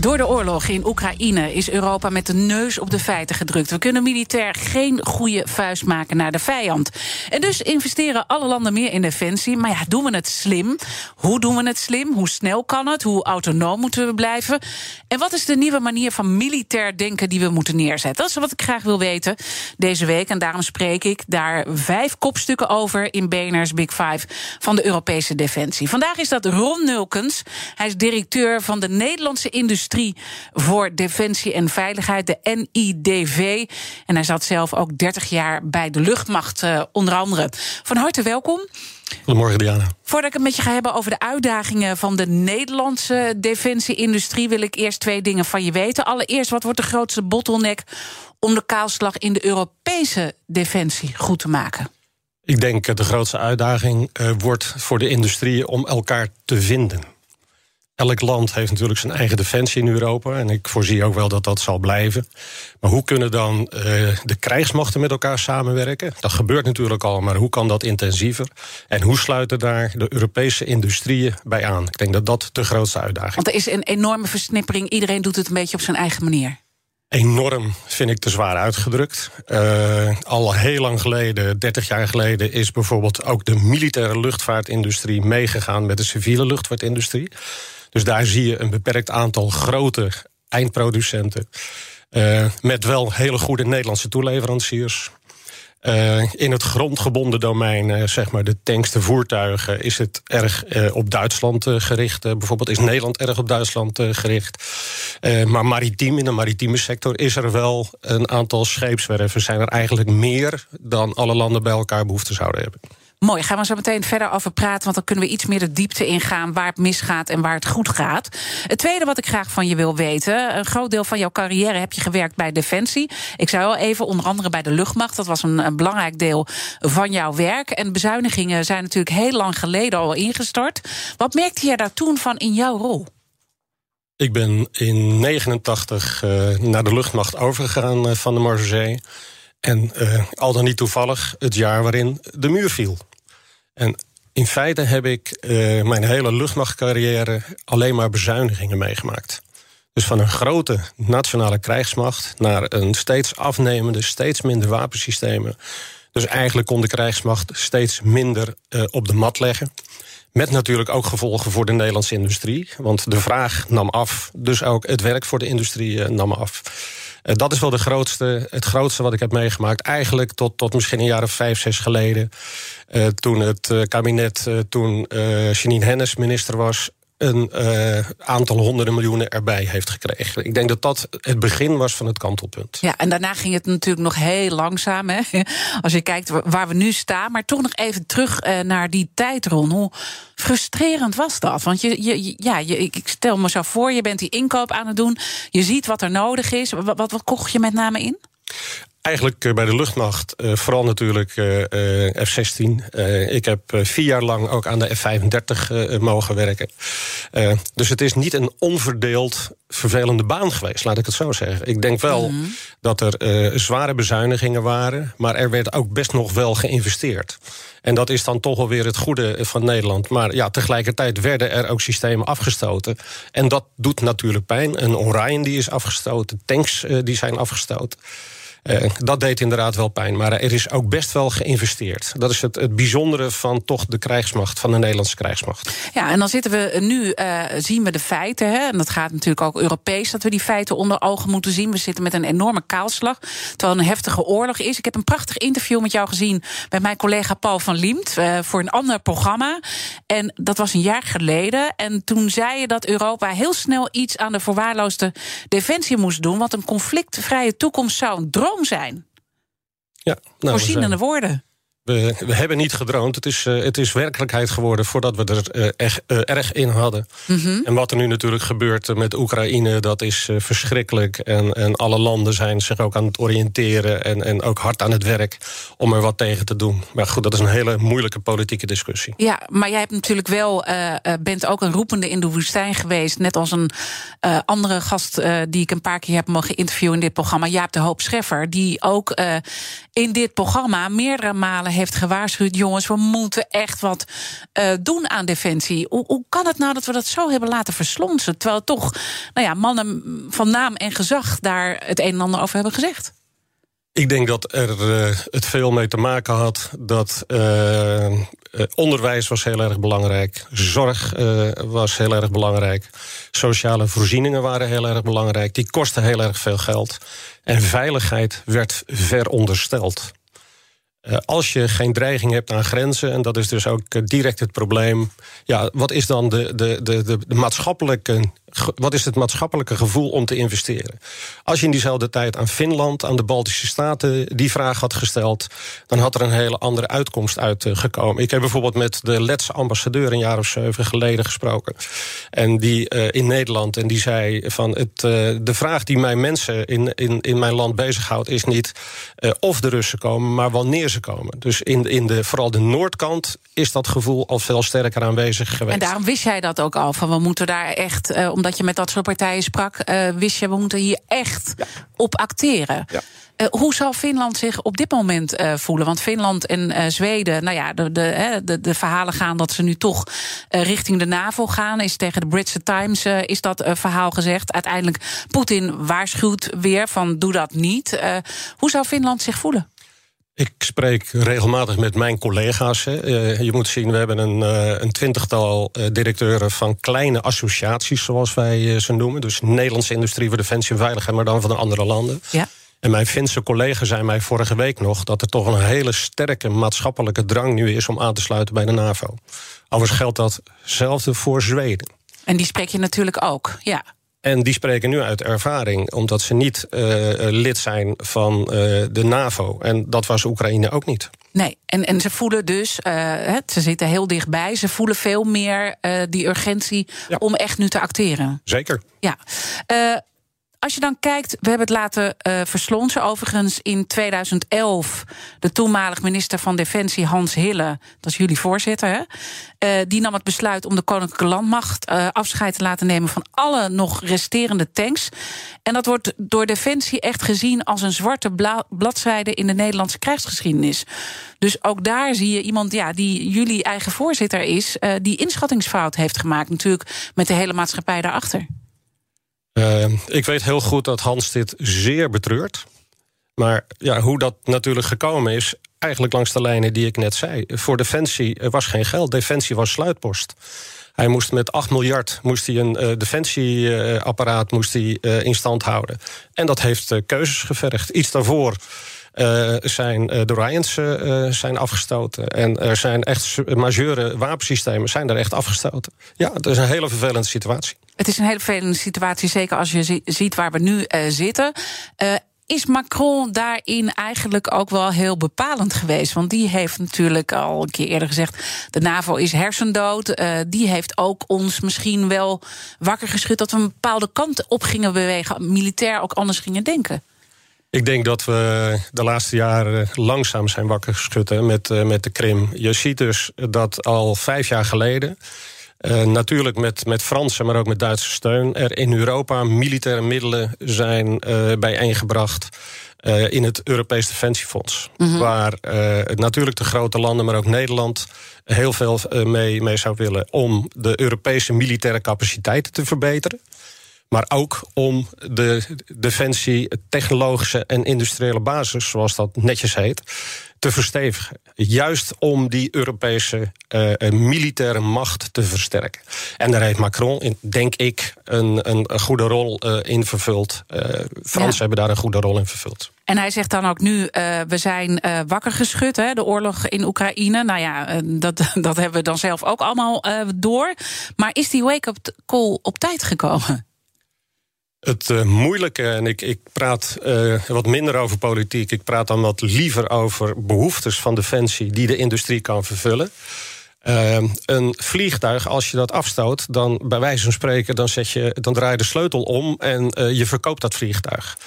Door de oorlog in Oekraïne is Europa met de neus op de feiten gedrukt. We kunnen militair geen goede vuist maken naar de vijand. En dus investeren alle landen meer in defensie. Maar ja, doen we het slim? Hoe doen we het slim? Hoe snel kan het? Hoe autonoom moeten we blijven? En wat is de nieuwe manier van militair denken die we moeten neerzetten? Dat is wat ik graag wil weten deze week. En daarom spreek ik daar vijf kopstukken over in BNR's Big Five van de Europese Defensie. Vandaag is dat Ron Nulkens. Hij is directeur van de Nederlandse Industrie voor Defensie en Veiligheid, de NIDV. En hij zat zelf ook 30 jaar bij de luchtmacht, uh, onder andere. Van harte welkom. Goedemorgen, Diana. Voordat ik het met je ga hebben over de uitdagingen van de Nederlandse defensieindustrie, wil ik eerst twee dingen van je weten. Allereerst, wat wordt de grootste bottleneck om de kaalslag in de Europese defensie goed te maken? Ik denk dat de grootste uitdaging uh, wordt voor de industrie om elkaar te vinden. Elk land heeft natuurlijk zijn eigen defensie in Europa. En ik voorzie ook wel dat dat zal blijven. Maar hoe kunnen dan uh, de krijgsmachten met elkaar samenwerken? Dat gebeurt natuurlijk al, maar hoe kan dat intensiever? En hoe sluiten daar de Europese industrieën bij aan? Ik denk dat dat de grootste uitdaging is. Want er is een enorme versnippering. Iedereen doet het een beetje op zijn eigen manier. Enorm vind ik te zwaar uitgedrukt. Uh, al heel lang geleden, 30 jaar geleden, is bijvoorbeeld ook de militaire luchtvaartindustrie meegegaan met de civiele luchtvaartindustrie. Dus daar zie je een beperkt aantal grote eindproducenten. Uh, met wel hele goede Nederlandse toeleveranciers. Uh, in het grondgebonden domein, uh, zeg maar de tanks, de voertuigen, is het erg op Duitsland gericht. bijvoorbeeld is Nederland erg op Duitsland gericht. maar maritiem, in de maritieme sector, is er wel een aantal scheepswerven. Zijn er eigenlijk meer dan alle landen bij elkaar behoefte zouden hebben. Mooi, gaan we zo meteen verder over praten, want dan kunnen we iets meer de diepte ingaan waar het misgaat en waar het goed gaat. Het tweede wat ik graag van je wil weten, een groot deel van jouw carrière heb je gewerkt bij Defensie. Ik zei al even, onder andere bij de luchtmacht, dat was een, een belangrijk deel van jouw werk. En bezuinigingen zijn natuurlijk heel lang geleden al ingestort. Wat merkte je daar toen van in jouw rol? Ik ben in 89 uh, naar de luchtmacht overgegaan uh, van de Marseille. En uh, al dan niet toevallig het jaar waarin de muur viel. En in feite heb ik uh, mijn hele luchtmachtcarrière alleen maar bezuinigingen meegemaakt. Dus van een grote nationale krijgsmacht naar een steeds afnemende, steeds minder wapensystemen. Dus eigenlijk kon de krijgsmacht steeds minder uh, op de mat leggen. Met natuurlijk ook gevolgen voor de Nederlandse industrie. Want de vraag nam af, dus ook het werk voor de industrie uh, nam af. Uh, dat is wel de grootste, het grootste wat ik heb meegemaakt. Eigenlijk tot, tot misschien een jaar of vijf, zes geleden. Uh, toen het uh, kabinet, toen Janine Hennis minister was een uh, aantal honderden miljoenen erbij heeft gekregen. Ik denk dat dat het begin was van het kantelpunt. Ja, en daarna ging het natuurlijk nog heel langzaam. Hè? Als je kijkt waar we nu staan. Maar toch nog even terug uh, naar die tijd, Ron. Hoe frustrerend was dat? Want je, je, ja, je, ik stel me zo voor, je bent die inkoop aan het doen. Je ziet wat er nodig is. Wat, wat, wat kocht je met name in? Eigenlijk uh, bij de luchtmacht, uh, vooral natuurlijk uh, F-16. ik heb vier jaar lang ook aan de F-35 mogen werken. dus het is niet een onverdeeld vervelende baan geweest, laat ik het zo zeggen. Ik denk wel mm -hmm. dat er zware bezuinigingen waren... maar er werd ook best nog wel geïnvesteerd. En dat is dan toch wel weer het goede van Nederland. Maar ja, tegelijkertijd werden er ook systemen afgestoten. En dat doet natuurlijk pijn. Een Orion die is afgestoten, tanks die zijn afgestoten. Uh, dat deed inderdaad wel pijn. Maar er is ook best wel geïnvesteerd. Dat is het, het bijzondere van toch de krijgsmacht, van de Nederlandse krijgsmacht. Ja, en dan zitten we nu, uh, zien we de feiten. Hè, en dat gaat natuurlijk ook Europees, dat we die feiten onder ogen moeten zien. We zitten met een enorme kaalslag, terwijl een heftige oorlog is. Ik heb een prachtig interview met jou gezien bij mijn collega Paul van Liemt uh, voor een ander programma. En dat was een jaar geleden. En toen zei je dat Europa heel snel iets aan de verwaarloosde defensie moest doen. Want een conflictvrije toekomst zou een zijn. Ja, nou, Voorzienende woorden. We, we, hebben niet gedroomd. Het is, uh, het is werkelijkheid geworden voordat we er uh, echt, uh, erg in hadden. Mm -hmm. En wat er nu natuurlijk gebeurt met Oekraïne, dat is verschrikkelijk. En, en alle landen zijn zich ook aan het oriënteren en, en ook hard aan het werk om er wat tegen te doen. Maar goed, dat is een hele moeilijke politieke discussie. Ja, maar jij hebt natuurlijk wel, bent ook een roepende in de woestijn geweest. Net als een andere gast die ik een paar keer heb mogen interviewen in dit programma, Jaap de Hoop Scheffer. Die ook in dit programma meerdere malen heeft gewaarschuwd: jongens, we moeten echt wat uh, doen aan defensie. Hoe, kan het nou dat we dat zo hebben laten verslonsen? Terwijl toch nou ja, mannen van naam en gezag daar het een en ander over hebben gezegd. Ik denk dat er uh, het veel mee te maken had dat uh, onderwijs was heel erg belangrijk, zorg was heel erg belangrijk, sociale voorzieningen waren heel erg belangrijk, die kosten heel erg veel geld en veiligheid werd verondersteld. Uh, als je geen dreiging hebt aan grenzen, en dat is dus ook uh, direct het probleem. Ja, wat is dan de, de, de, de maatschappelijke wat is het maatschappelijke gevoel om te investeren? Als je in diezelfde tijd aan Finland, aan de Baltische Staten die vraag had gesteld, dan had er een hele andere uitkomst uitgekomen. Ik heb bijvoorbeeld met de Letse ambassadeur een jaar of zeven geleden gesproken. En die uh, in Nederland, en die zei van het, uh, de vraag die mijn mensen in, in, in mijn land bezighoudt, is niet uh, of de Russen komen, maar wanneer ze komen. Dus in, in de, vooral de noordkant is dat gevoel al veel sterker aanwezig geweest. En daarom wist jij dat ook al, van we moeten daar echt omdat je met dat soort partijen sprak, uh, wist je, we moeten hier echt ja. op acteren. Ja. Uh, hoe zal Finland zich op dit moment uh, voelen? Want Finland en Zweden, nou ja, de, de, de, de, verhalen gaan dat ze nu toch richting de NAVO gaan. Is tegen de Britse Times is dat verhaal gezegd. Uiteindelijk, Poetin waarschuwt weer van doe dat niet. hoe zou Finland zich voelen? Ik spreek regelmatig met mijn collega's. Uh, je moet zien, we hebben een, uh, een twintigtal uh, directeuren van kleine associaties, zoals wij ze noemen. Dus Nederlandse industrie voor defensie en veiligheid, maar dan van de andere landen. Ja. En mijn Finse collega zei mij vorige week nog dat er toch een hele sterke maatschappelijke drang nu is om aan te sluiten bij de NAVO. Overigens geldt datzelfde voor Zweden. En die spreek je natuurlijk ook, ja. En die spreken nu uit ervaring, omdat ze niet uh, lid zijn van uh, de NAVO. En dat was Oekraïne ook niet. Nee, en, en ze voelen dus, uh, ze zitten heel dichtbij, ze voelen veel meer die urgentie ja. om echt nu te acteren. Zeker. Ja. Als je dan kijkt, we hebben het laten uh, verslonsen. Overigens in 2011 de toenmalig minister van Defensie Hans Hille, dat is jullie voorzitter, hè, uh, die nam het besluit om de koninklijke landmacht uh, afscheid te laten nemen van alle nog resterende tanks. En dat wordt door Defensie echt gezien als een zwarte bladzijde in de Nederlandse krijgsgeschiedenis. Dus ook daar zie je iemand ja, die jullie eigen voorzitter is, die inschattingsfout heeft gemaakt, natuurlijk met de hele maatschappij daarachter. Uh, ik weet heel goed dat Hans dit zeer betreurt. Maar ja, hoe dat natuurlijk gekomen is, eigenlijk langs de lijnen die ik net zei. Voor Defensie was geen geld, Defensie was sluitpost. Hij moest met 8 miljard moest hij een uh, defensieapparaat moest hij, uh, in stand houden. En dat heeft uh, keuzes gevergd. Iets daarvoor zijn de Ryans zijn afgestoten. En er zijn echt majeure wapensystemen zijn er echt afgestoten. Ja, het is een hele vervelende situatie. Het is een hele vervelende situatie, zeker als je ziet waar we nu uh, zitten. Uh, is Macron daarin eigenlijk ook wel heel bepalend geweest? Want die heeft natuurlijk al een keer eerder gezegd: de NAVO is hersendood. Uh, die heeft ook ons misschien wel wakker geschud dat we een bepaalde kant op gingen bewegen, militair ook anders gingen denken. Ik denk dat we de laatste jaren langzaam zijn wakker geschud met, met de Krim. Je ziet dus dat al vijf jaar geleden uh, natuurlijk met, met Franse, maar ook met Duitse steun. Er in Europa militaire middelen zijn uh, bijeengebracht. Uh, in het Europees Defensiefonds. Mm -hmm. Waar natuurlijk de grote landen, maar ook Nederland heel veel mee, mee zou willen om de Europese militaire capaciteiten te verbeteren. Maar ook om de defensie, technologische en industriële basis, zoals dat netjes heet, te verstevigen. Juist om die Europese uh, militaire macht te versterken. En daar heeft Macron, denk ik, een, een, een goede rol uh, in vervuld. Uh, Fransen ja. hebben daar een goede rol in vervuld. En hij zegt dan ook nu, we zijn wakker geschud, hè, de oorlog in Oekraïne. Nou ja, dat, dat hebben we dan zelf ook allemaal door. Maar is die wake-up call op tijd gekomen? Het uh, moeilijke, en ik, ik praat uh, wat minder over politiek, ik praat dan wat liever over behoeftes van defensie die de industrie kan vervullen. Uh, een vliegtuig, als je dat afstoot, dan bij wijze van spreken, dan, zet je, dan draai je de sleutel om en je verkoopt dat vliegtuig.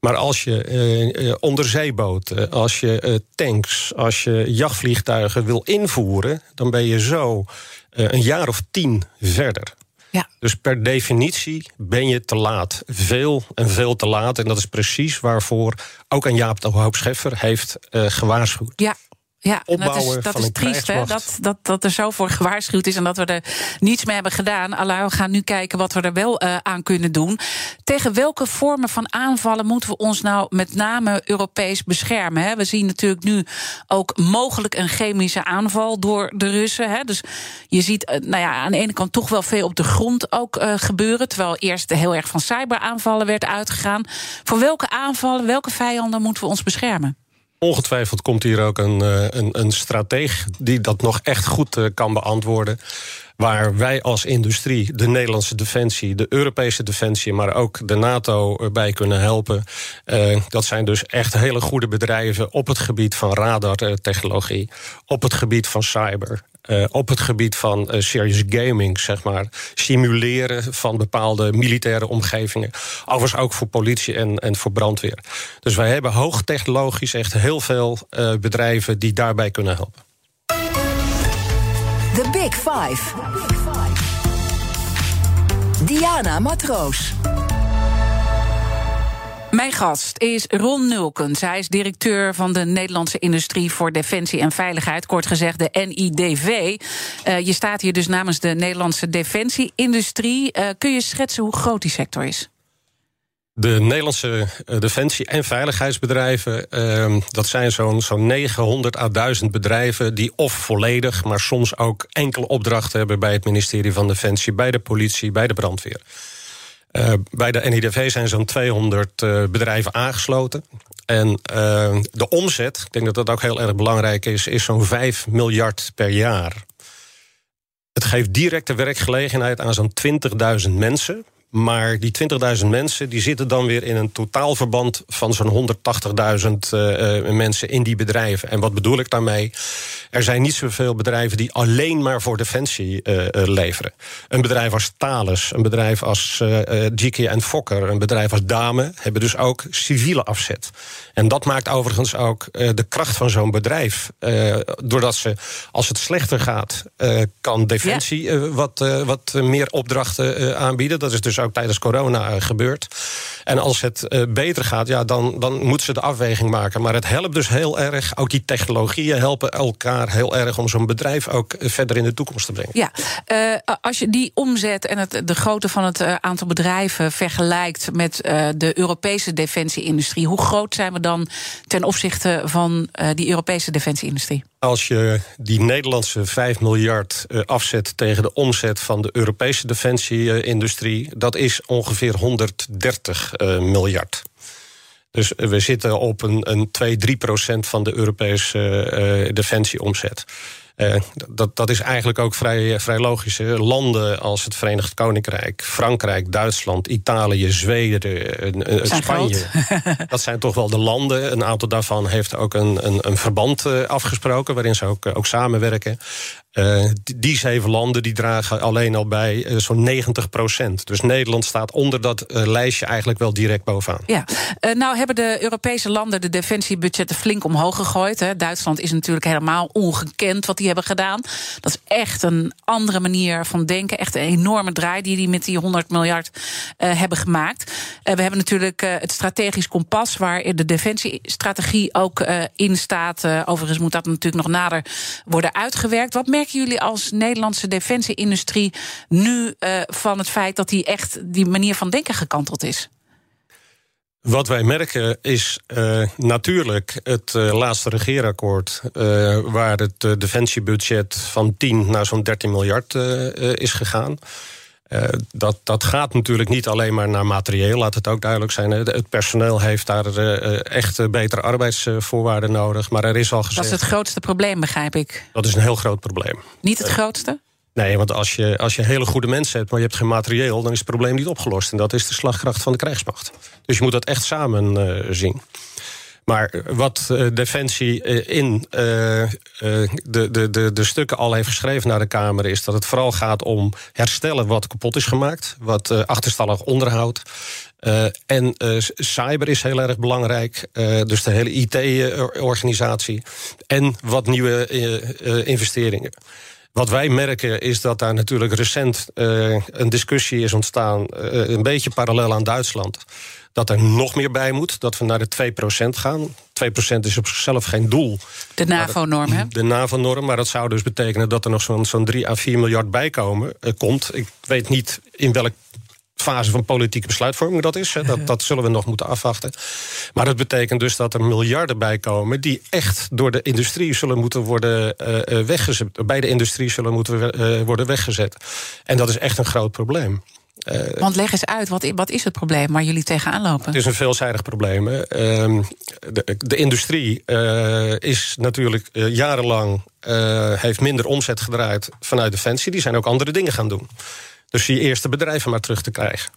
Maar als je onderzeeboten, als je tanks, als je jachtvliegtuigen wil invoeren, dan ben je zo een jaar of tien verder. Ja. Dus per definitie ben je te laat. Veel en veel te laat. En dat is precies waarvoor ook aan Jaap de Hoop Scheffer heeft uh, gewaarschuwd. Ja, Ja, dat is, dat is triest, hè? Dat, dat, dat er zo voor gewaarschuwd is en dat we er niets mee hebben gedaan. Allah, we gaan nu kijken wat we er wel uh, aan kunnen doen. Tegen welke vormen van aanvallen moeten we ons nou met name Europees beschermen? Hè? We zien natuurlijk nu ook mogelijk een chemische aanval door de Russen. Hè? Dus je ziet uh, nou ja, aan de ene kant toch wel veel op de grond ook uh, gebeuren. Terwijl eerst heel erg van cyberaanvallen werd uitgegaan. Voor welke aanvallen, welke vijanden moeten we ons beschermen? Ongetwijfeld komt hier ook een, een, een strateeg die dat nog echt goed kan beantwoorden. Waar wij als industrie, de Nederlandse defensie, de Europese defensie, maar ook de NATO bij kunnen helpen. Uh, dat zijn dus echt hele goede bedrijven op het gebied van radartechnologie, op het gebied van cyber. Uh, op het gebied van uh, serious gaming, zeg maar. Simuleren van bepaalde militaire omgevingen. Overigens ook voor politie en, en voor brandweer. Dus wij hebben hoogtechnologisch echt heel veel bedrijven die daarbij kunnen helpen. The Big Five. Diana Matroos. Mijn gast is Ron Nulkens. Hij is directeur van de Nederlandse Industrie voor Defensie en Veiligheid, kort gezegd de NIDV. Uh, je staat hier dus namens de Nederlandse Defensie-industrie. Uh, kun je schetsen hoe groot die sector is? De Nederlandse defensie- en veiligheidsbedrijven, uh, dat zijn zo'n zo'n 900 à 1000 bedrijven die of volledig, maar soms ook enkele opdrachten hebben bij het ministerie van Defensie, bij de politie, bij de brandweer. Uh, bij de NIDV zijn zo'n 200 uh, bedrijven aangesloten. En uh, de omzet, ik denk dat dat ook heel erg belangrijk is, is zo'n 5 miljard per jaar. Het geeft directe werkgelegenheid aan zo'n 20.000 mensen. Maar die 20.000 mensen die zitten dan weer in een totaalverband van zo'n 180.000 uh, mensen in die bedrijven. En wat bedoel ik daarmee? Er zijn niet zoveel bedrijven die alleen maar voor defensie uh, leveren. Een bedrijf als Thales, een bedrijf als uh, GK en Fokker, een bedrijf als Dame hebben dus ook civiele afzet. En dat maakt overigens ook de kracht van zo'n bedrijf. Doordat ze, als het slechter gaat, kan Defensie wat, wat meer opdrachten aanbieden. Dat is dus ook tijdens corona gebeurd. En als het beter gaat, ja, dan, dan moeten ze de afweging maken. Maar het helpt dus heel erg. Ook die technologieën helpen elkaar heel erg om zo'n bedrijf ook verder in de toekomst te brengen. Ja, als je die omzet en het, de grootte van het aantal bedrijven vergelijkt met de Europese defensieindustrie, hoe groot zijn we dan ten opzichte van die Europese defensieindustrie? Als je die Nederlandse 5 miljard uh, afzet tegen de omzet van de Europese defensieindustrie, dat is ongeveer 130 uh, miljard. Dus we zitten op een, een 2-3 procent van de Europese defensieomzet. Uh, dat, dat is eigenlijk ook vrij, vrij logisch. Landen als het Verenigd Koninkrijk, Frankrijk, Duitsland, Italië, Zweden, uh, Spanje. dat zijn toch wel de landen. Een aantal daarvan heeft ook een, een, een verband afgesproken waarin ze ook, ook samenwerken. Uh, die zeven landen die dragen alleen al bij uh, zo'n 90 procent. Dus Nederland staat onder dat uh, lijstje eigenlijk wel direct bovenaan. Ja, nou hebben de Europese landen de defensiebudgetten flink omhoog gegooid. Hè. Duitsland is natuurlijk helemaal ongekend wat die hebben gedaan. Dat is echt een andere manier van denken. Echt een enorme draai die die met die 100 miljard hebben gemaakt. we hebben natuurlijk het strategisch kompas waar de defensiestrategie ook in staat. overigens moet dat natuurlijk nog nader worden uitgewerkt. Wat merken jullie als Nederlandse defensieindustrie nu uh, van het feit dat die echt die manier van denken gekanteld is? Wat wij merken is uh, natuurlijk het uh, laatste regeerakkoord, waar het defensiebudget van 10 naar zo'n 13 miljard is gegaan. Uh, dat, dat gaat natuurlijk niet alleen maar naar materieel, laat het ook duidelijk zijn. Het personeel heeft daar uh, echt betere arbeidsvoorwaarden nodig. Maar er is al gezegd. Dat is het grootste probleem, begrijp ik. Dat is een heel groot probleem. Niet het grootste? Nee, want als je, als je hele goede mensen hebt, maar je hebt geen materieel, dan is het probleem niet opgelost. En dat is de slagkracht van de krijgsmacht. Dus je moet dat echt samen uh, zien. Maar wat uh, Defensie uh, in de, de, de, de stukken al heeft geschreven naar de Kamer... is dat het vooral gaat om herstellen wat kapot is gemaakt. Wat achterstallig onderhoud. en cyber is heel erg belangrijk. dus de hele IT-organisatie. En wat nieuwe investeringen. Wat wij merken is dat daar natuurlijk recent een discussie is ontstaan... een beetje parallel aan Duitsland dat er nog meer bij moet. Dat we naar de 2% gaan. 2% is op zichzelf geen doel. De NAVO-norm, hè? De NAVO-norm, maar dat zou dus betekenen dat er nog zo'n zo'n 3 à 4 miljard bij komen, uh, komt. Ik weet niet in welk fase van politieke besluitvorming dat is. Dat, dat zullen we nog moeten afwachten. Maar dat betekent dus dat er miljarden bij komen... die echt door de industrie zullen moeten worden uh, weggezet. Bij de industrie zullen moeten uh, worden weggezet. En dat is echt een groot probleem. Uh, Want leg eens uit, wat, wat, is het probleem waar jullie tegenaan lopen? Het is een veelzijdig probleem. Uh, de, de, industrie uh, is natuurlijk jarenlang heeft minder omzet gedraaid vanuit Defensie. Die zijn ook andere dingen gaan doen. Dus die eerste bedrijven maar terug te krijgen.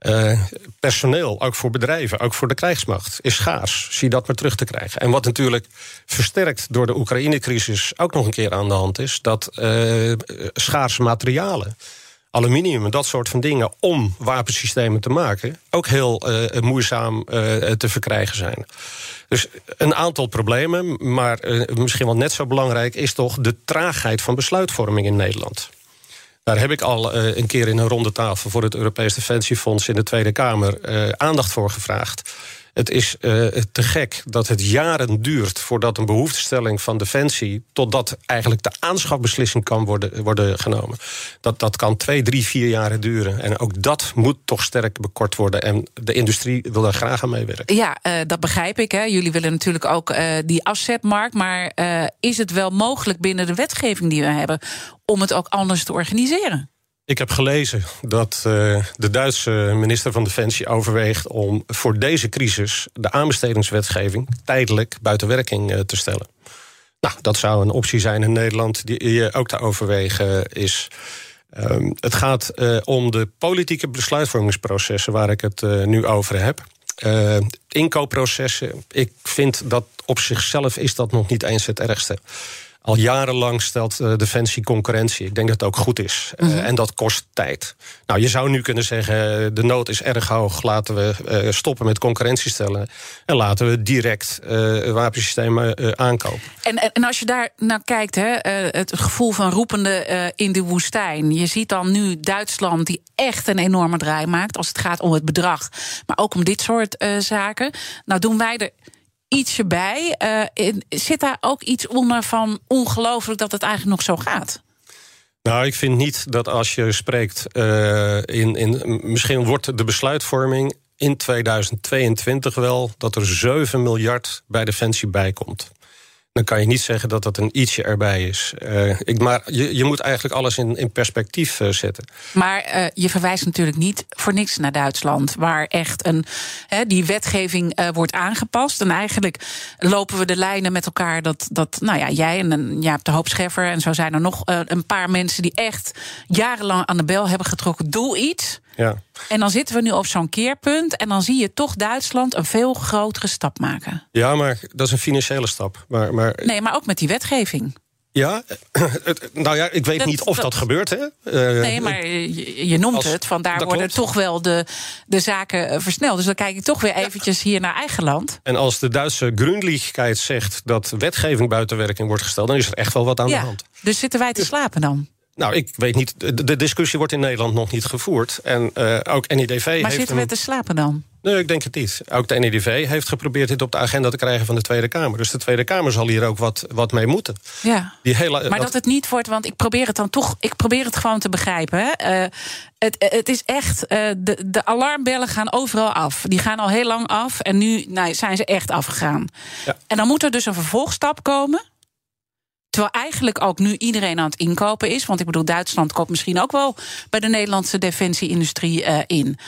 Uh, personeel, ook voor bedrijven, ook voor de krijgsmacht, is schaars. Zie dat maar terug te krijgen. En wat natuurlijk versterkt door de Oekraïne-crisis ook nog een keer aan de hand is, dat uh, schaarse materialen, aluminium dat soort van dingen, om wapensystemen te maken, ook heel uh, moeizaam te verkrijgen zijn. Dus een aantal problemen, maar misschien wel net zo belangrijk is toch de traagheid van besluitvorming in Nederland. Daar heb ik al uh, een keer in een ronde tafel voor het Europees Defensiefonds in de Tweede Kamer uh, aandacht voor gevraagd. Het is uh, te gek dat het jaren duurt voordat een behoeftestelling van Defensie. totdat eigenlijk de aanschafbeslissing kan worden, worden genomen. Dat, dat kan twee, drie, vier jaren duren. En ook dat moet toch sterk bekort worden. En de industrie wil daar graag aan meewerken. Ja, uh, dat begrijp ik. Hè. Jullie willen natuurlijk ook uh, die afzetmarkt. Maar is het wel mogelijk binnen de wetgeving die we hebben. om het ook anders te organiseren? Ik heb gelezen dat uh, de Duitse minister van Defensie overweegt om voor deze crisis de aanbestedingswetgeving tijdelijk buiten werking uh, te stellen. Nou, dat zou een optie zijn in Nederland die ook te overwegen is. Um, het gaat uh, om de politieke besluitvormingsprocessen waar ik het nu over heb. inkoopprocessen, ik vind dat op zichzelf is dat nog niet eens het ergste. Al jarenlang stelt uh, Defensie concurrentie. Ik denk dat het ook goed is. Uh, mm -hmm. En dat kost tijd. Nou, je zou nu kunnen zeggen: de nood is erg hoog. Laten we stoppen met concurrentie stellen. En laten we direct wapensystemen aankopen. En, en als je daar naar kijkt, hè, het gevoel van roepende in de woestijn. Je ziet dan nu Duitsland, die echt een enorme draai maakt. als het gaat om het bedrag. Maar ook om dit soort zaken. Nou, doen wij er ietsje bij. Uh, zit daar ook iets onder van ongelooflijk dat het eigenlijk nog zo gaat? Nou, ik vind niet dat als je spreekt uh, in, in. Misschien wordt de besluitvorming in 2022 wel dat er 7 miljard bij Defensie bijkomt dan kan je niet zeggen dat dat een ietsje erbij is. Uh, ik, maar je, je moet eigenlijk alles in, in perspectief uh, zetten. Maar uh, je verwijst natuurlijk niet voor niks naar Duitsland, waar echt een, die wetgeving wordt aangepast. En eigenlijk lopen we de lijnen met elkaar dat, dat nou ja, jij en Jaap de Hoop Scheffer en zo zijn er nog een paar mensen die echt jarenlang aan de bel hebben getrokken. Doe iets. Ja. En dan zitten we nu op zo'n keerpunt. En dan zie je toch Duitsland een veel grotere stap maken. Ja, maar dat is een financiële stap. Maar, maar... Nee, maar ook met die wetgeving. Ja, nou ja, ik weet dat, niet of dat, dat gebeurt. Hè? Uh, nee, maar je, je noemt als, het, van daar worden klopt. toch wel de, de zaken eh, versneld. Dus dan kijk ik toch weer eventjes hier naar eigen land. En als de Duitse Grünlichkeit zegt dat wetgeving buiten werking wordt gesteld... dan is er echt wel wat aan ja, de hand. Dus zitten wij te slapen dan? Nou, ik weet niet. De discussie wordt in Nederland nog niet gevoerd. En uh, ook NIDV maar heeft. zitten we te slapen dan? Nee, ik denk het niet. Ook de NIDV heeft geprobeerd dit op de agenda te krijgen van de Tweede Kamer. Dus de Tweede Kamer zal hier ook wat, wat mee moeten. Ja. Die hele, maar dat... dat het niet wordt, want ik probeer het dan toch. Ik probeer het gewoon te begrijpen. Hè. Uh, het, het is echt. Uh, de, de alarmbellen gaan overal af. Die gaan al heel lang af. En nu nou, zijn ze echt afgegaan. Ja. En dan moet er dus een vervolgstap komen. Terwijl eigenlijk ook nu iedereen aan het inkopen is. Want ik bedoel, Duitsland koopt misschien ook wel bij de Nederlandse defensieindustrie uh, in.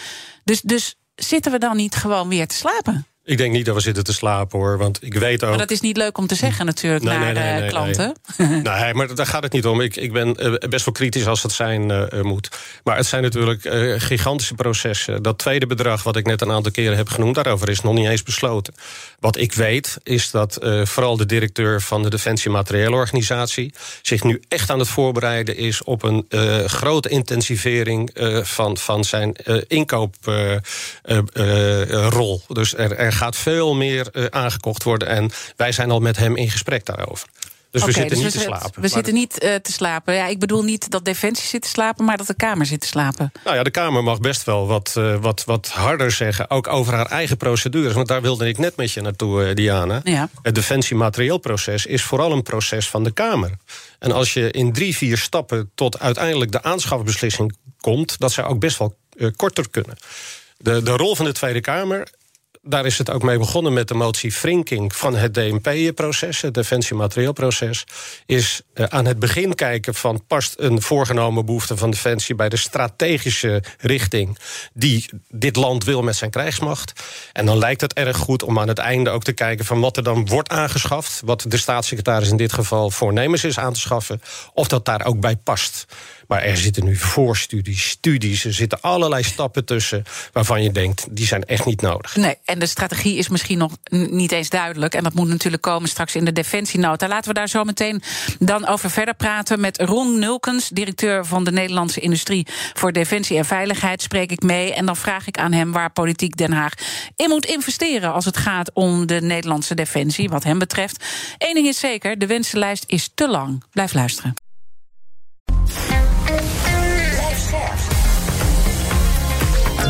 Dus, dus zitten we dan niet gewoon weer te slapen? Ik denk niet dat we zitten te slapen hoor. Want ik weet ook. Maar dat is niet leuk om te zeggen, natuurlijk, nee, naar nee, nee, nee klanten. Nee. maar daar gaat het niet om. Ik, ik ben best wel kritisch als het zijn uh, moet. Maar het zijn natuurlijk uh, gigantische processen. Dat tweede bedrag, wat ik net een aantal keren heb genoemd, daarover is nog niet eens besloten. Wat ik weet, is dat uh, vooral de directeur van de Defensie Materiële Organisatie zich nu echt aan het voorbereiden is op een grote intensivering van, van zijn inkoop. dus er, er gaat veel meer uh, aangekocht worden. En wij zijn al met hem in gesprek daarover. Dus we zitten dus niet we te slapen. We zitten niet eh, te slapen. Ja, ik bedoel niet dat Defensie zit te slapen, maar dat de Kamer zit te slapen. Nou ja, de Kamer mag best wel wat, eh, wat, wat harder zeggen, ook over haar eigen procedures. Want daar wilde ik net met je naartoe, eh, Diana. Ja. Het defensiematerieelproces is vooral een proces van de Kamer. En als je in drie, vier stappen tot uiteindelijk de aanschafbeslissing komt, dat zou ook best wel eh, korter kunnen. De, de rol van de Tweede Kamer. Daar is het ook mee begonnen met de motie Frinking van het DMP-proces, het Defensiematerieelproces. Is eh, aan het begin kijken van past een voorgenomen behoefte van Defensie bij de strategische richting die dit land wil met zijn krijgsmacht. En dan lijkt het erg goed om aan het einde ook te kijken van wat er dan wordt aangeschaft. Wat de staatssecretaris in dit geval voornemens is aan te schaffen. Of dat daar ook bij past. Maar er zitten nu voorstudies, studies, er zitten allerlei stappen tussen waarvan je denkt, die zijn echt niet nodig. Nee, en de strategie is misschien nog niet eens duidelijk. En dat moet natuurlijk komen straks in de defensienota. Laten we daar zo meteen dan over verder praten met Ron Nulkens, directeur van de Nederlandse Industrie voor Defensie en Veiligheid. Spreek ik mee en dan vraag ik aan hem waar politiek Den Haag in moet investeren als het gaat om de Nederlandse defensie, wat hem betreft. Eén ding is zeker: de wensenlijst is te lang. Blijf luisteren.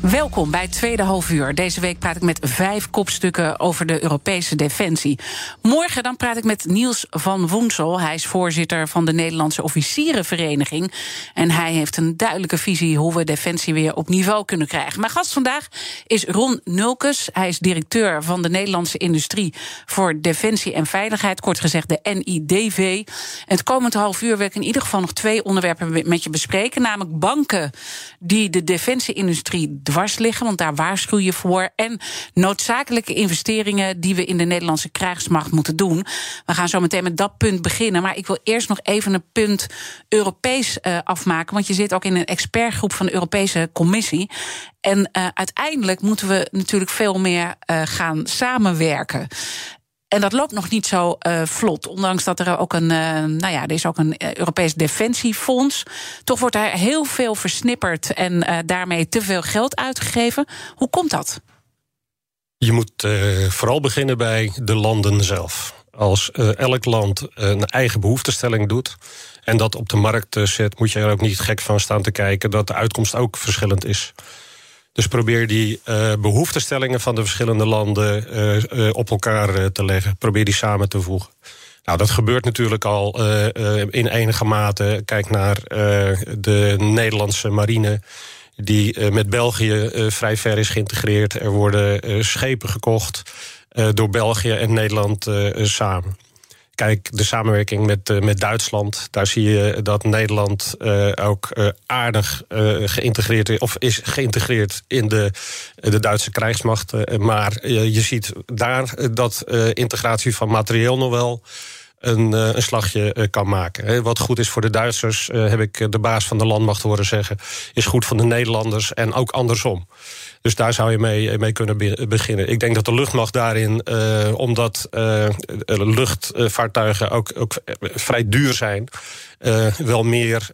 Welkom bij het tweede halfuur. Deze week praat ik met vijf kopstukken over de Europese defensie. Morgen dan praat ik met Niels van Woensel. Hij is voorzitter van de Nederlandse Officierenvereniging. En hij heeft een duidelijke visie hoe we defensie weer op niveau kunnen krijgen. Mijn gast vandaag is Ron Nulkes. Hij is directeur van de Nederlandse Industrie voor Defensie en Veiligheid. Kort gezegd de NIDV. En het komende half uur wil ik in ieder geval nog twee onderwerpen met je bespreken. Namelijk banken die de defensieindustrie dwars liggen, want daar waarschuw je voor. En noodzakelijke investeringen die we in de Nederlandse krijgsmacht moeten doen. We gaan zo meteen met dat punt beginnen. Maar ik wil eerst nog even een punt Europees uh, afmaken. Want je zit ook in een expertgroep van de Europese Commissie. En uh, uiteindelijk moeten we natuurlijk veel meer uh, gaan samenwerken. En dat loopt nog niet zo uh, vlot. Ondanks dat er ook een, uh, nou ja, er is ook een Europees Defensiefonds. Toch wordt er heel veel versnipperd en daarmee te veel geld uitgegeven. Hoe komt dat? Je moet vooral beginnen bij de landen zelf. Als elk land een eigen behoeftestelling doet en dat op de markt zet, moet je er ook niet gek van staan te kijken dat de uitkomst ook verschillend is. Dus probeer die uh, behoeftestellingen van de verschillende landen uh, uh, op elkaar te leggen. Probeer die samen te voegen. Nou, dat gebeurt natuurlijk al in enige mate. Kijk naar de Nederlandse marine. Die met België vrij ver is geïntegreerd. Er worden schepen gekocht door België en Nederland samen. Kijk, de samenwerking met, uh, met Duitsland. Daar zie je dat Nederland uh, ook uh, aardig geïntegreerd of is geïntegreerd in de, de Duitse krijgsmacht. maar je ziet daar dat integratie van materieel nog wel. Een, een slagje kan maken. Wat goed is voor de Duitsers, heb ik de baas van de landmacht horen zeggen, is goed voor de Nederlanders en ook andersom. Dus daar zou je mee, mee kunnen beginnen. Ik denk dat de luchtmacht daarin, uh, omdat uh, luchtvaartuigen ook, ook vrij duur zijn, uh, wel meer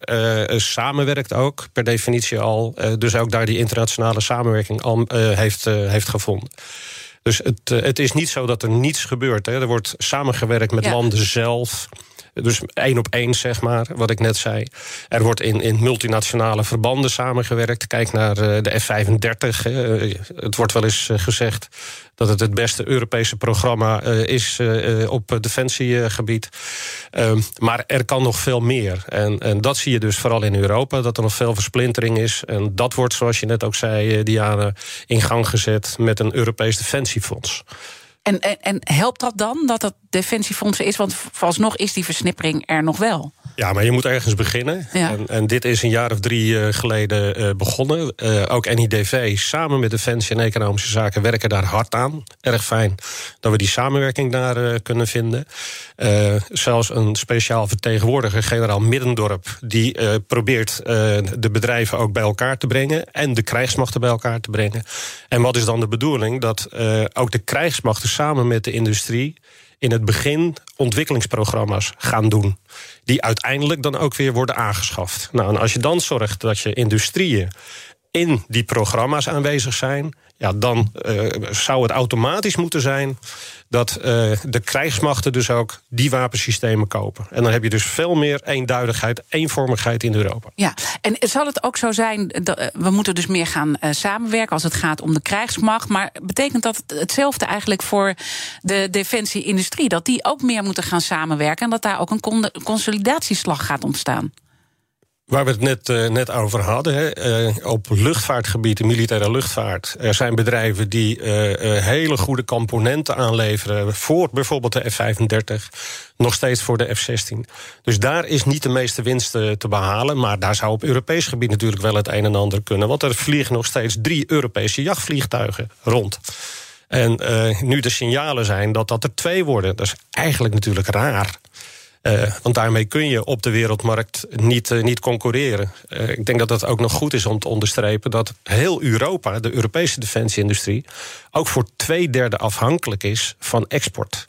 samenwerkt ook, per definitie al. dus ook daar die internationale samenwerking al heeft, heeft gevonden. Dus het, het is niet zo dat er niets gebeurt. Hè. Er wordt samengewerkt met ja. landen zelf. Dus één op één, zeg maar, wat ik net zei. Er wordt in, in multinationale verbanden samengewerkt. Kijk naar de F-35. Het wordt wel eens gezegd dat het het beste Europese programma is op defensiegebied. Maar er kan nog veel meer. En, en dat zie je dus vooral in Europa, dat er nog veel versplintering is. En dat wordt, zoals je net ook zei, Diana, in gang gezet met een Europees Defensiefonds. En, en, en helpt dat dan, dat dat defensiefonds is? Want vooralsnog is die versnippering er nog wel. Ja, maar je moet ergens beginnen. Ja. En, en, dit is een jaar of drie uh, geleden uh, begonnen. Uh, ook NIDV samen met Defensie en Economische Zaken werken daar hard aan. Erg fijn dat we die samenwerking daar kunnen vinden. zelfs een speciaal vertegenwoordiger, generaal Middendorp... die probeert de bedrijven ook bij elkaar te brengen... en de krijgsmachten bij elkaar te brengen. En wat is dan de bedoeling? Dat ook de krijgsmachten samen met de industrie in het begin ontwikkelingsprogramma's gaan doen. Die uiteindelijk dan ook weer worden aangeschaft. Nou, en als je dan zorgt dat je industrieën in die programma's aanwezig zijn, ja, dan uh, zou het automatisch moeten zijn dat uh, de krijgsmachten dus ook die wapensystemen kopen. En dan heb je dus veel meer eenduidigheid, eenvormigheid in Europa. Ja, en zal het ook zo zijn dat uh, we moeten dus meer gaan samenwerken als het gaat om de krijgsmacht, maar betekent dat hetzelfde eigenlijk voor de defensieindustrie, dat die ook meer moeten gaan samenwerken en dat daar ook een consolidatieslag gaat ontstaan? Waar we het net, uh, net over hadden, hè, uh, op luchtvaartgebied, militaire luchtvaart, er zijn bedrijven die uh, hele goede componenten aanleveren voor bijvoorbeeld de F-35, nog steeds voor de F-16. Dus daar is niet de meeste winst te behalen, maar daar zou op Europees gebied natuurlijk wel het een en ander kunnen, want er vliegen nog steeds drie Europese jachtvliegtuigen rond. En nu de signalen zijn dat dat er twee worden, dat is eigenlijk natuurlijk raar. Uh, want daarmee kun je op de wereldmarkt niet, uh, niet concurreren. Uh, ik denk dat het ook nog goed is om te onderstrepen dat heel Europa, de Europese defensieindustrie, ook voor twee derde afhankelijk is van export.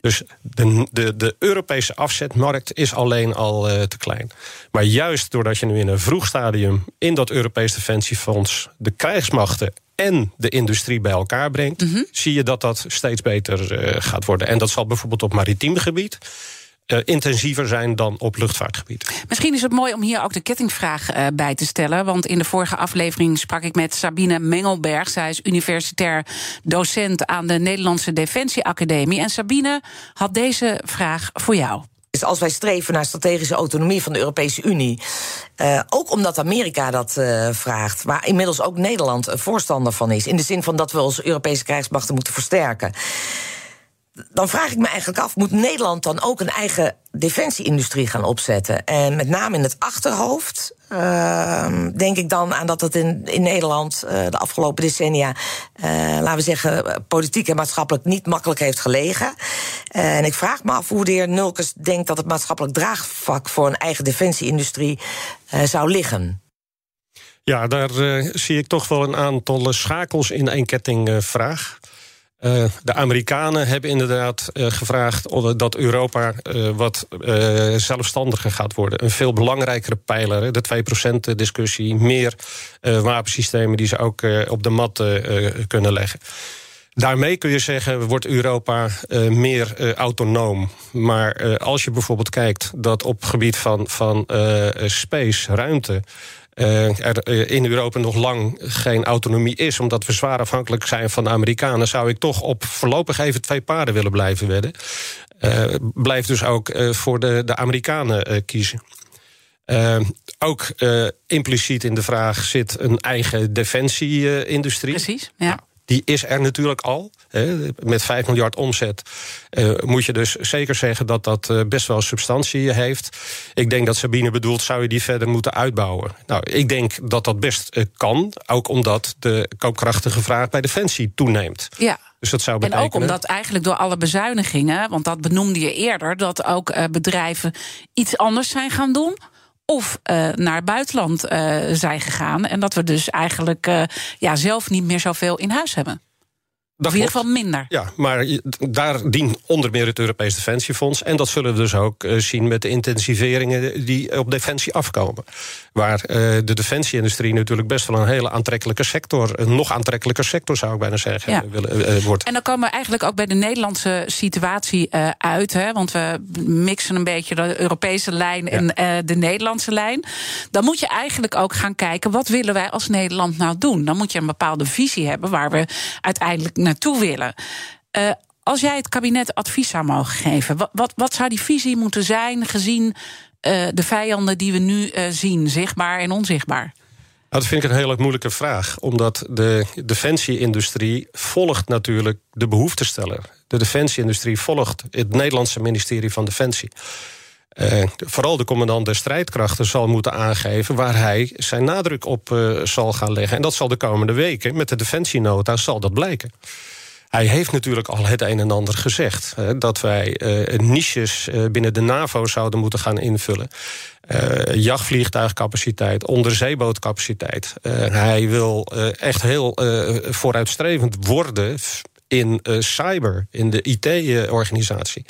Dus de, de, de Europese afzetmarkt is alleen al te klein. Maar juist doordat je nu in een vroeg stadium in dat Europees Defensiefonds de krijgsmachten en de industrie bij elkaar brengt, mm -hmm. zie je dat dat steeds beter gaat worden. En dat zal bijvoorbeeld op maritiem gebied intensiever zijn dan op luchtvaartgebied. Misschien is het mooi om hier ook de kettingvraag uh, bij te stellen. Want in de vorige aflevering sprak ik met Sabine Mengelberg. Zij is universitair docent aan de Nederlandse Defensieacademie. En Sabine had deze vraag voor jou. Dus als wij streven naar strategische autonomie van de Europese Unie, uh, ook omdat Amerika dat uh, vraagt, waar inmiddels ook Nederland voorstander van is, in de zin van dat we onze Europese krijgsmachten moeten versterken dan vraag ik me eigenlijk af: moet Nederland dan ook een eigen defensieindustrie gaan opzetten? En met name in het achterhoofd. Uh, denk ik dan aan dat het in, in Nederland uh, de afgelopen decennia, uh, laten we zeggen, politiek en maatschappelijk niet makkelijk heeft gelegen. en ik vraag me af hoe de heer Nulkes denkt dat het maatschappelijk draagvlak voor een eigen defensieindustrie zou liggen. Ja, daar zie ik toch wel een aantal schakels in één ketting vraag. Uh, de Amerikanen hebben inderdaad uh, gevraagd dat Europa uh, wat zelfstandiger gaat worden. Een veel belangrijkere pijler, de 2% discussie, meer wapensystemen die ze ook op de mat kunnen leggen. Daarmee kun je zeggen, wordt Europa meer autonoom. Maar als je bijvoorbeeld kijkt dat op gebied van, van space, ruimte uh, er in Europa nog lang geen autonomie is, omdat we zwaar afhankelijk zijn van de Amerikanen, zou ik toch op voorlopig even twee paarden willen blijven wedden. Uh, blijf dus ook uh, voor de, de Amerikanen kiezen. ook impliciet in de vraag zit een eigen defensie-industrie. Precies, ja. Die is er natuurlijk al. Met 5 miljard omzet uh, moet je dus zeker zeggen dat dat uh, best wel substantie heeft. Ik denk dat Sabine bedoelt, zou je die verder moeten uitbouwen? Nou, ik denk dat dat best uh, kan. Ook omdat de koopkrachtige vraag bij Defensie toeneemt. Ja. Dus dat zou betekenen... En ook omdat eigenlijk door alle bezuinigingen, want dat benoemde je eerder, dat ook bedrijven iets anders zijn gaan doen of uh, naar het buitenland uh, zijn gegaan. En dat we dus eigenlijk uh, ja, zelf niet meer zoveel in huis hebben. Dat in ieder geval minder. Ja, maar daar dient onder meer het Europees Defensiefonds. En dat zullen we dus ook uh, zien met de intensiveringen die op defensie afkomen. Waar uh, de defensieindustrie natuurlijk best wel een hele aantrekkelijke sector, een nog aantrekkelijker sector zou ik bijna zeggen, ja. willen, uh, wordt. En dan komen we eigenlijk ook bij de Nederlandse situatie uit. Hè, want we mixen een beetje de Europese lijn ja. en de Nederlandse lijn. Dan moet je eigenlijk ook gaan kijken, wat willen wij als Nederland nou doen? Dan moet je een bepaalde visie hebben waar we uiteindelijk naar naartoe willen. Uh, als jij het kabinet advies zou mogen geven, wat, wat, wat zou die visie moeten zijn gezien uh, de vijanden die we nu uh, zien, zichtbaar en onzichtbaar? Nou, dat vind ik een hele moeilijke vraag, omdat de defensieindustrie volgt natuurlijk de behoeftesteller. De defensieindustrie volgt het Nederlandse ministerie van Defensie. Uh, vooral de commandant der strijdkrachten zal moeten aangeven waar hij zijn nadruk op uh, zal gaan leggen. En dat zal de komende weken met de defensienota zal dat blijken. Hij heeft natuurlijk al het een en ander gezegd. Hè, dat wij niches binnen de NAVO zouden moeten gaan invullen. jachtvliegtuigcapaciteit, onderzeebootcapaciteit. hij wil echt heel vooruitstrevend worden in cyber, in de IT-organisatie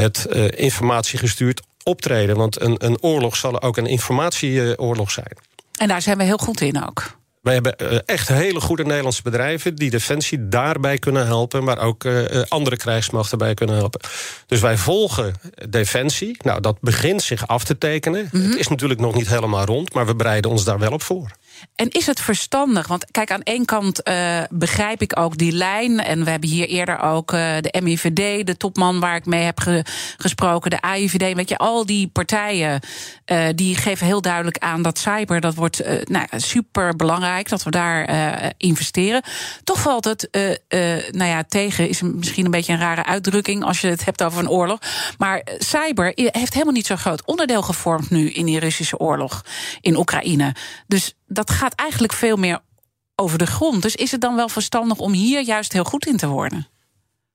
het uh, gestuurd optreden. Want een, een oorlog zal ook een informatieoorlog zijn. En daar zijn we heel goed in ook. Wij hebben uh, echt hele goede Nederlandse bedrijven die Defensie daarbij kunnen helpen, maar ook uh, andere krijgsmachten bij kunnen helpen. Dus wij volgen Defensie. Nou, dat begint zich af te tekenen. Mm -hmm. Het is natuurlijk nog niet helemaal rond, maar we bereiden ons daar wel op voor. En is het verstandig? Want kijk, aan één kant uh, begrijp ik ook die lijn. En we hebben hier eerder ook uh, de MIVD, de topman waar ik mee heb ge gesproken, de AIVD. Weet je, al die partijen uh, die geven heel duidelijk aan dat cyber, dat wordt nou, super belangrijk, dat we daar investeren. Toch valt het, nou ja, tegen is misschien een beetje een rare uitdrukking als je het hebt over een oorlog. Maar cyber heeft helemaal niet zo'n groot onderdeel gevormd nu in die Russische oorlog in Oekraïne. Dus dat gaat eigenlijk veel meer over de grond. Dus is het dan wel verstandig om hier juist heel goed in te worden?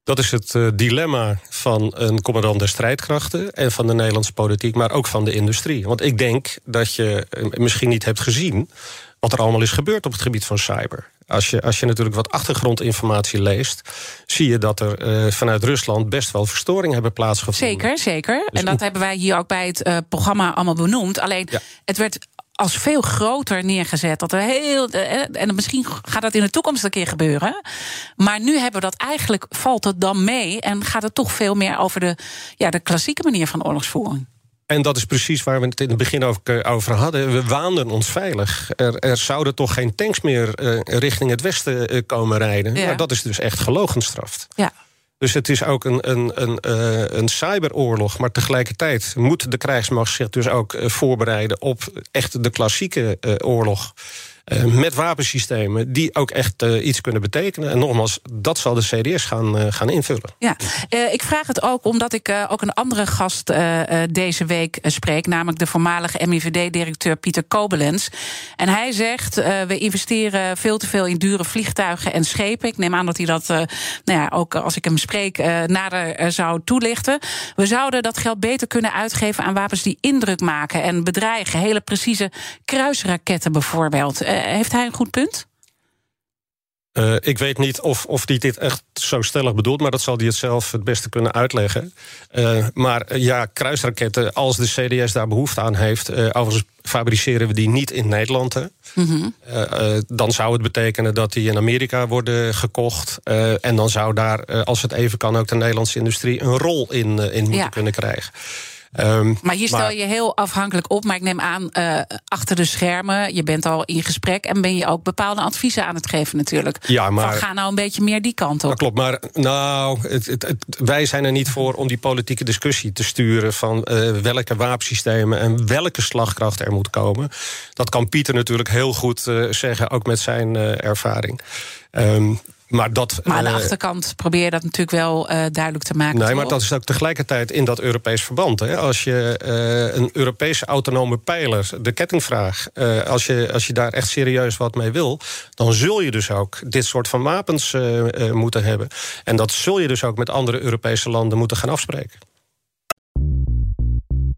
Dat is het uh, dilemma van een commandant der strijdkrachten en van de Nederlandse politiek, maar ook van de industrie. Want ik denk dat je uh, misschien niet hebt gezien wat er allemaal is gebeurd op het gebied van cyber. Als je, als je natuurlijk wat achtergrondinformatie leest, zie je dat er uh, vanuit Rusland best wel verstoringen hebben plaatsgevonden. Zeker, zeker. Dus en dat hebben wij hier ook bij het programma allemaal benoemd. Alleen ja. het werd als veel groter neergezet. Dat we heel, en misschien gaat dat in de toekomst een keer gebeuren. Maar nu hebben we dat eigenlijk, valt het dan mee en gaat het toch veel meer over de, ja, de klassieke manier van oorlogsvoering. En dat is precies waar we het in het begin over, over hadden. We waanden ons veilig. Er, er zouden toch geen tanks meer uh, richting het westen uh, komen rijden. Ja. Maar dat is dus echt gelogenstraft. Ja. Dus het is ook een, een, een, uh, een cyberoorlog. Maar tegelijkertijd moet de krijgsmacht zich dus ook uh, voorbereiden op echt de klassieke uh, oorlog. Uh, met wapensystemen die ook echt uh, iets kunnen betekenen. En nogmaals, dat zal de CDS gaan, uh, gaan invullen. Ja, ik vraag het ook omdat ik ook een andere gast deze week spreek, namelijk de voormalige MIVD-directeur Pieter Kobelens. En hij zegt: we investeren veel te veel in dure vliegtuigen en schepen. Ik neem aan dat hij dat, nou ja, ook als ik hem spreek, nader zou toelichten. We zouden dat geld beter kunnen uitgeven aan wapens die indruk maken en bedreigen. Hele precieze kruisraketten bijvoorbeeld. Heeft hij een goed punt? Uh, ik weet niet of, of hij dit echt zo stellig bedoelt, maar dat zal hij het zelf het beste kunnen uitleggen. Uh, maar uh, ja, kruisraketten, als de CDS daar behoefte aan heeft, overigens fabriceren we die niet in Nederland. Mm -hmm. dan zou het betekenen dat die in Amerika worden gekocht. en dan zou daar, als het even kan, ook de Nederlandse industrie een rol in, in moeten ja. kunnen krijgen. Um, maar hier stel maar, je heel afhankelijk op. Maar ik neem aan, uh, achter de schermen, je bent al in gesprek... en ben je ook bepaalde adviezen aan het geven natuurlijk. Ja, maar, Van, ga nou een beetje meer die kant op. Dat klopt, maar nou, het, het, het, wij zijn er niet voor om die politieke discussie te sturen... van uh, welke wapensystemen en welke slagkracht er moet komen. Dat kan Pieter natuurlijk heel goed uh, zeggen, ook met zijn ervaring. Um, maar, dat, maar aan de achterkant probeer je dat natuurlijk wel uh, duidelijk te maken. Nee, maar dat is ook tegelijkertijd in dat Europees verband. Hè. Als je uh, een Europese autonome pijler, de kettingvraag... Uh, als, je, als je daar echt serieus wat mee wil... dan zul je dus ook dit soort van wapens moeten hebben. En dat zul je dus ook met andere Europese landen moeten gaan afspreken.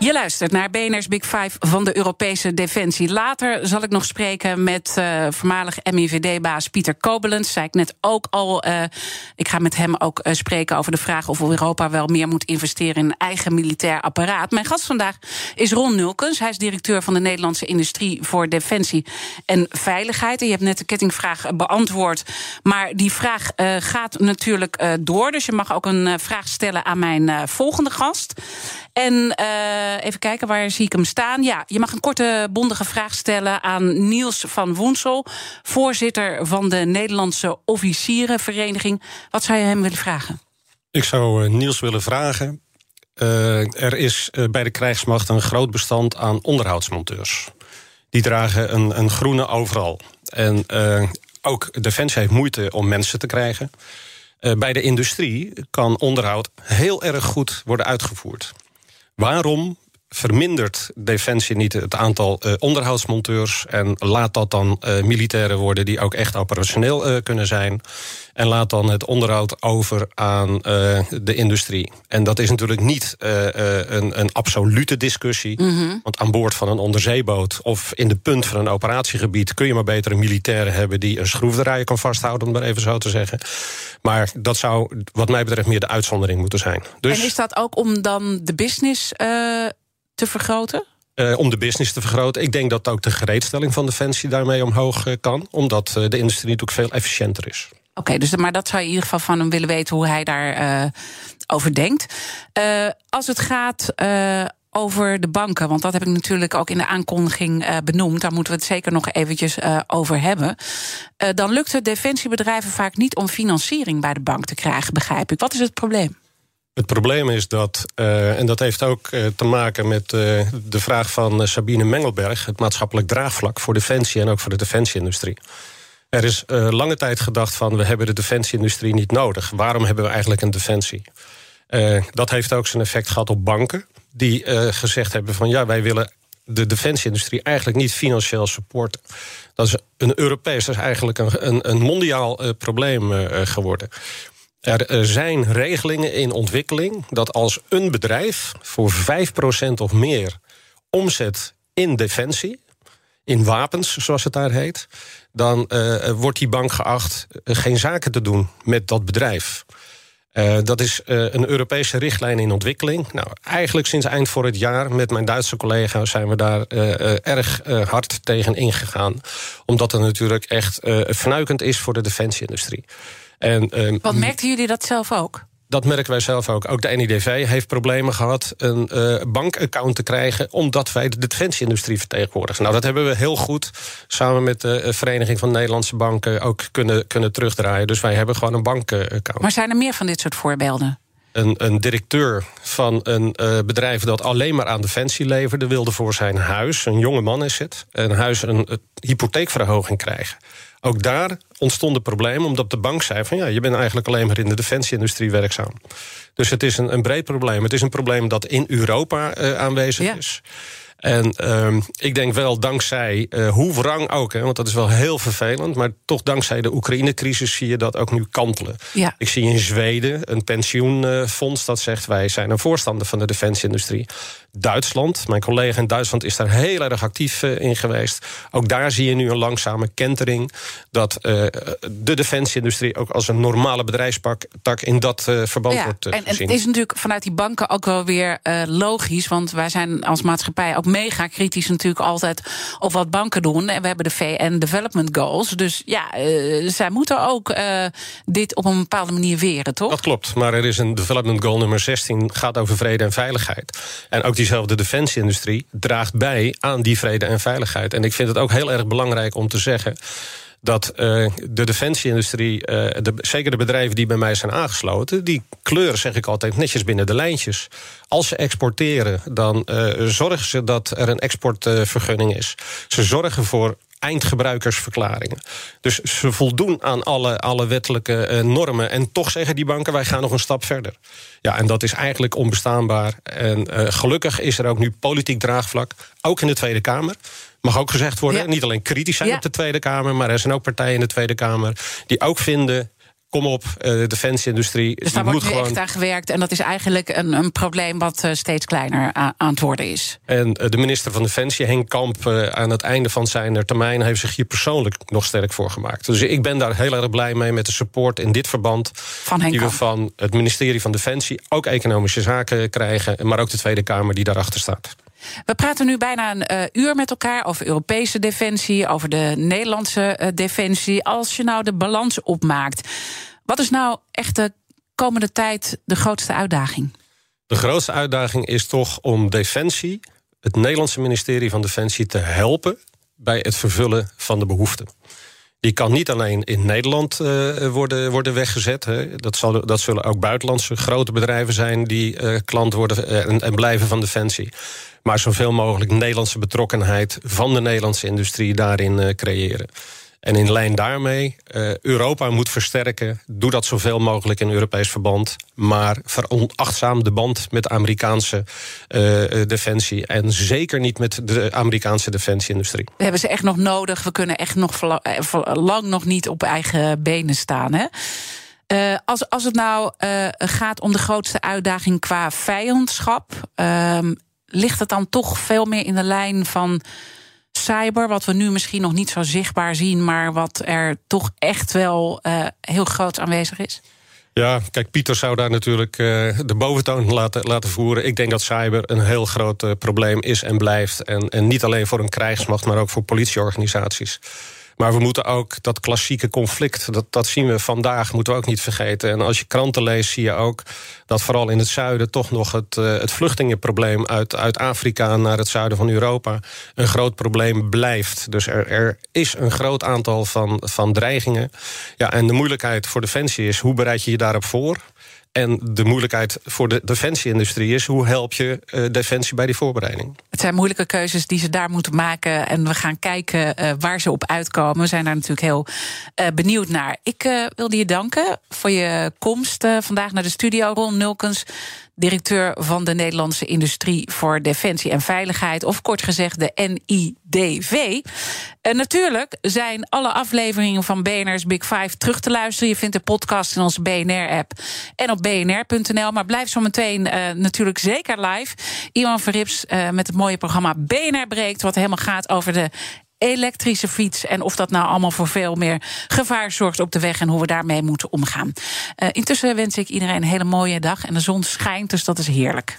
Je luistert naar BNR's Big Five van de Europese Defensie. Later zal ik nog spreken met uh, voormalig MIVD-baas Pieter Kobelens. Zei ik net ook al. Uh, ik ga met hem ook uh, spreken over de vraag of Europa wel meer moet investeren in een eigen militair apparaat. Mijn gast vandaag is Ron Nulkens. Hij is directeur van de Nederlandse Industrie voor Defensie en Veiligheid. En je hebt net de kettingvraag beantwoord. Maar die vraag gaat natuurlijk door. Dus je mag ook een vraag stellen aan mijn volgende gast. En even kijken, waar zie ik hem staan? Ja, je mag een korte, bondige vraag stellen aan Niels van Woensel, voorzitter van de Nederlandse Officierenvereniging. Wat zou je hem willen vragen? Ik zou uh, Niels willen vragen. Uh, er is bij de krijgsmacht een groot bestand aan onderhoudsmonteurs. Die dragen een, een groene overal. En ook Defensie heeft moeite om mensen te krijgen. bij de industrie kan onderhoud heel erg goed worden uitgevoerd. Waarom vermindert Defensie niet het aantal uh, onderhoudsmonteurs en laat dat dan uh, militairen worden die ook echt operationeel uh, kunnen zijn. En laat dan het onderhoud over aan de industrie. En dat is natuurlijk niet een, een, absolute discussie. Mm -hmm. Want aan boord van een onderzeeboot of in de punt van een operatiegebied kun je maar beter een militair hebben die een schroefdraaier kan vasthouden, om maar even zo te zeggen. Maar dat zou, wat mij betreft, meer de uitzondering moeten zijn. Dus, en is dat ook om dan de business te vergroten? Uh, om de business te vergroten. Ik denk dat ook de gereedstelling van Defensie daarmee omhoog uh, kan. Omdat uh, de industrie natuurlijk veel efficiënter is. Oké, okay, dus maar dat zou je in ieder geval van hem willen weten hoe hij daar over denkt. als het gaat over de banken, want dat heb ik natuurlijk ook in de aankondiging benoemd. Daar moeten we het zeker nog eventjes over hebben. dan lukt het defensiebedrijven vaak niet om financiering bij de bank te krijgen, begrijp ik. Wat is het probleem? Het probleem is dat, uh, en dat heeft ook uh, te maken met uh, de vraag van Sabine Mengelberg, het maatschappelijk draagvlak voor defensie en ook voor de defensieindustrie. Er is lange tijd gedacht van we hebben de defensieindustrie niet nodig. Waarom hebben we eigenlijk een defensie? dat heeft ook zijn effect gehad op banken, die gezegd hebben van ja, wij willen de defensieindustrie eigenlijk niet financieel supporten. Dat is een Europees, dat is eigenlijk een, een, een mondiaal probleem geworden. Er zijn regelingen in ontwikkeling dat als een bedrijf voor 5% of meer omzet in defensie, in wapens, zoals het daar heet, dan uh, wordt die bank geacht uh, geen zaken te doen met dat bedrijf. Dat is een Europese richtlijn in ontwikkeling. Nou, eigenlijk sinds eind vorig jaar met mijn Duitse collega's zijn we daar erg hard tegen ingegaan. Omdat het natuurlijk echt vernuikend is voor de defensieindustrie. En, uh, Want merkten jullie dat zelf ook? Dat merken wij zelf ook. Ook de NIDV heeft problemen gehad een uh, bankaccount te krijgen... omdat wij de defensieindustrie vertegenwoordigen. Nou, dat hebben we heel goed samen met de eh, Vereniging van Nederlandse Banken... ook kunnen, kunnen terugdraaien. Dus wij hebben gewoon een bankaccount. Maar zijn er meer van dit soort voorbeelden? Een, een, directeur van een uh, bedrijf dat alleen maar aan defensie leverde, wilde voor zijn huis, een jonge man is het, een huis een, een hypotheekverhoging krijgen. Ook daar ontstonden problemen, omdat de bank zei van ja, je bent eigenlijk alleen maar in de defensieindustrie werkzaam. Dus het is een, een breed probleem. Het is een probleem dat in Europa uh, aanwezig is. En uh, ik denk wel dankzij, uh, hoe wrang ook, hè, want dat is wel heel vervelend... maar toch dankzij de Oekraïne-crisis zie je dat ook nu kantelen. Ja. Ik zie in Zweden een pensioenfonds dat zegt... wij zijn een voorstander van de defensieindustrie. Duitsland, mijn collega in Duitsland is daar heel erg actief uh, in geweest. Ook daar zie je nu een langzame kentering... dat uh, de defensieindustrie ook als een normale bedrijfstak... in dat verband ja, wordt en, en, het is natuurlijk vanuit die banken ook wel weer logisch... want wij zijn als maatschappij ook mega kritisch natuurlijk altijd op wat banken doen. En we hebben de VN Development Goals. Dus ja, uh, zij moeten ook uh, dit op een bepaalde manier weren, toch? Dat klopt. Maar er is een Development Goal nummer 16, gaat over vrede en veiligheid. En ook diezelfde defensieindustrie draagt bij aan die vrede en veiligheid. En ik vind het ook heel erg belangrijk om te zeggen dat uh, de defensieindustrie, uh, de, zeker de bedrijven die bij mij zijn aangesloten, die kleuren, zeg ik altijd, netjes binnen de lijntjes. Als ze exporteren, dan uh, zorgen ze dat er een exportvergunning is. Ze zorgen voor eindgebruikersverklaringen. Dus ze voldoen aan alle, alle wettelijke uh, normen. En toch zeggen die banken, wij gaan nog een stap verder. Ja, en dat is eigenlijk onbestaanbaar. En uh, gelukkig is er ook nu politiek draagvlak, ook in de Tweede Kamer mag ook gezegd worden. Niet alleen kritisch zijn op de Tweede Kamer, maar er zijn ook partijen in de Tweede Kamer die ook vinden kom op, uh, de defensieindustrie. Dus daar wordt nu gewoon... echt aan gewerkt. En dat is eigenlijk een, een probleem wat uh, steeds kleiner aan het worden is. En uh, de minister van Defensie, Henk Kamp, aan het einde van zijn termijn... heeft zich hier persoonlijk nog sterk voor gemaakt. Dus ik ben daar heel erg blij mee met de support in dit verband... Van Henk die we van het ministerie van Defensie... ook economische zaken krijgen, maar ook de Tweede Kamer die daarachter staat. We praten nu bijna een uh, uur met elkaar over Europese defensie, over de Nederlandse uh, defensie. Als je nou de balans opmaakt, wat is nou echt de komende tijd de grootste uitdaging? De grootste uitdaging is toch om defensie, het Nederlandse ministerie van Defensie, te helpen bij het vervullen van de behoeften. Die kan niet alleen in Nederland uh, worden, worden weggezet. Hè. Dat, zal, dat zullen ook buitenlandse grote bedrijven zijn die uh, klant worden en, en blijven van Defensie maar zoveel mogelijk Nederlandse betrokkenheid van de Nederlandse industrie daarin creëren. En in lijn daarmee, uh, Europa moet versterken. Doe dat zoveel mogelijk in Europees verband. Maar veronachtzaam de band met de Amerikaanse uh, defensie. En zeker niet met de Amerikaanse defensieindustrie. We hebben ze echt nog nodig. We kunnen echt nog lang nog niet op eigen benen staan. Hè? Als, als het nou gaat om de grootste uitdaging qua vijandschap, uh, ligt het dan toch veel meer in de lijn van cyber, wat we nu misschien nog niet zo zichtbaar zien, maar wat er toch echt wel uh, heel groot aanwezig is? Ja, kijk, Pieter zou daar natuurlijk uh, de boventoon laten, laten voeren. Ik denk dat cyber een heel groot uh, probleem is en blijft. En, en niet alleen voor een krijgsmacht, maar ook voor politieorganisaties. Maar we moeten ook dat klassieke conflict, dat, dat zien we vandaag, moeten we ook niet vergeten. En als je kranten leest, zie je ook dat vooral in het zuiden toch nog het, uh, het vluchtelingenprobleem uit, uit Afrika naar het zuiden van Europa een groot probleem blijft. Dus er, er is een groot aantal van, van dreigingen. Ja, en de moeilijkheid voor Defensie is hoe bereid je je daarop voor? En de moeilijkheid voor de defensieindustrie is... hoe help je uh, defensie bij die voorbereiding? Het zijn moeilijke keuzes die ze daar moeten maken. En we gaan kijken uh, waar ze op uitkomen. We zijn daar natuurlijk heel uh, benieuwd naar. Ik wilde je danken voor je komst vandaag naar de studio. Ron Nulkens, directeur van de Nederlandse Industrie voor Defensie en Veiligheid, of kort gezegd de NIDV. En natuurlijk zijn alle afleveringen van BNR's Big Five terug te luisteren. Je vindt de podcast in onze BNR-app en op bnr.nl. Maar blijf zo meteen uh, natuurlijk zeker live. Iwan Verrips uh, met het mooie programma BNR Breekt, wat helemaal gaat over de elektrische fiets. En of dat nou allemaal voor veel meer gevaar zorgt op de weg en hoe we daarmee moeten omgaan. Uh, intussen wens ik iedereen een hele mooie dag. En de zon schijnt, dus dat is heerlijk.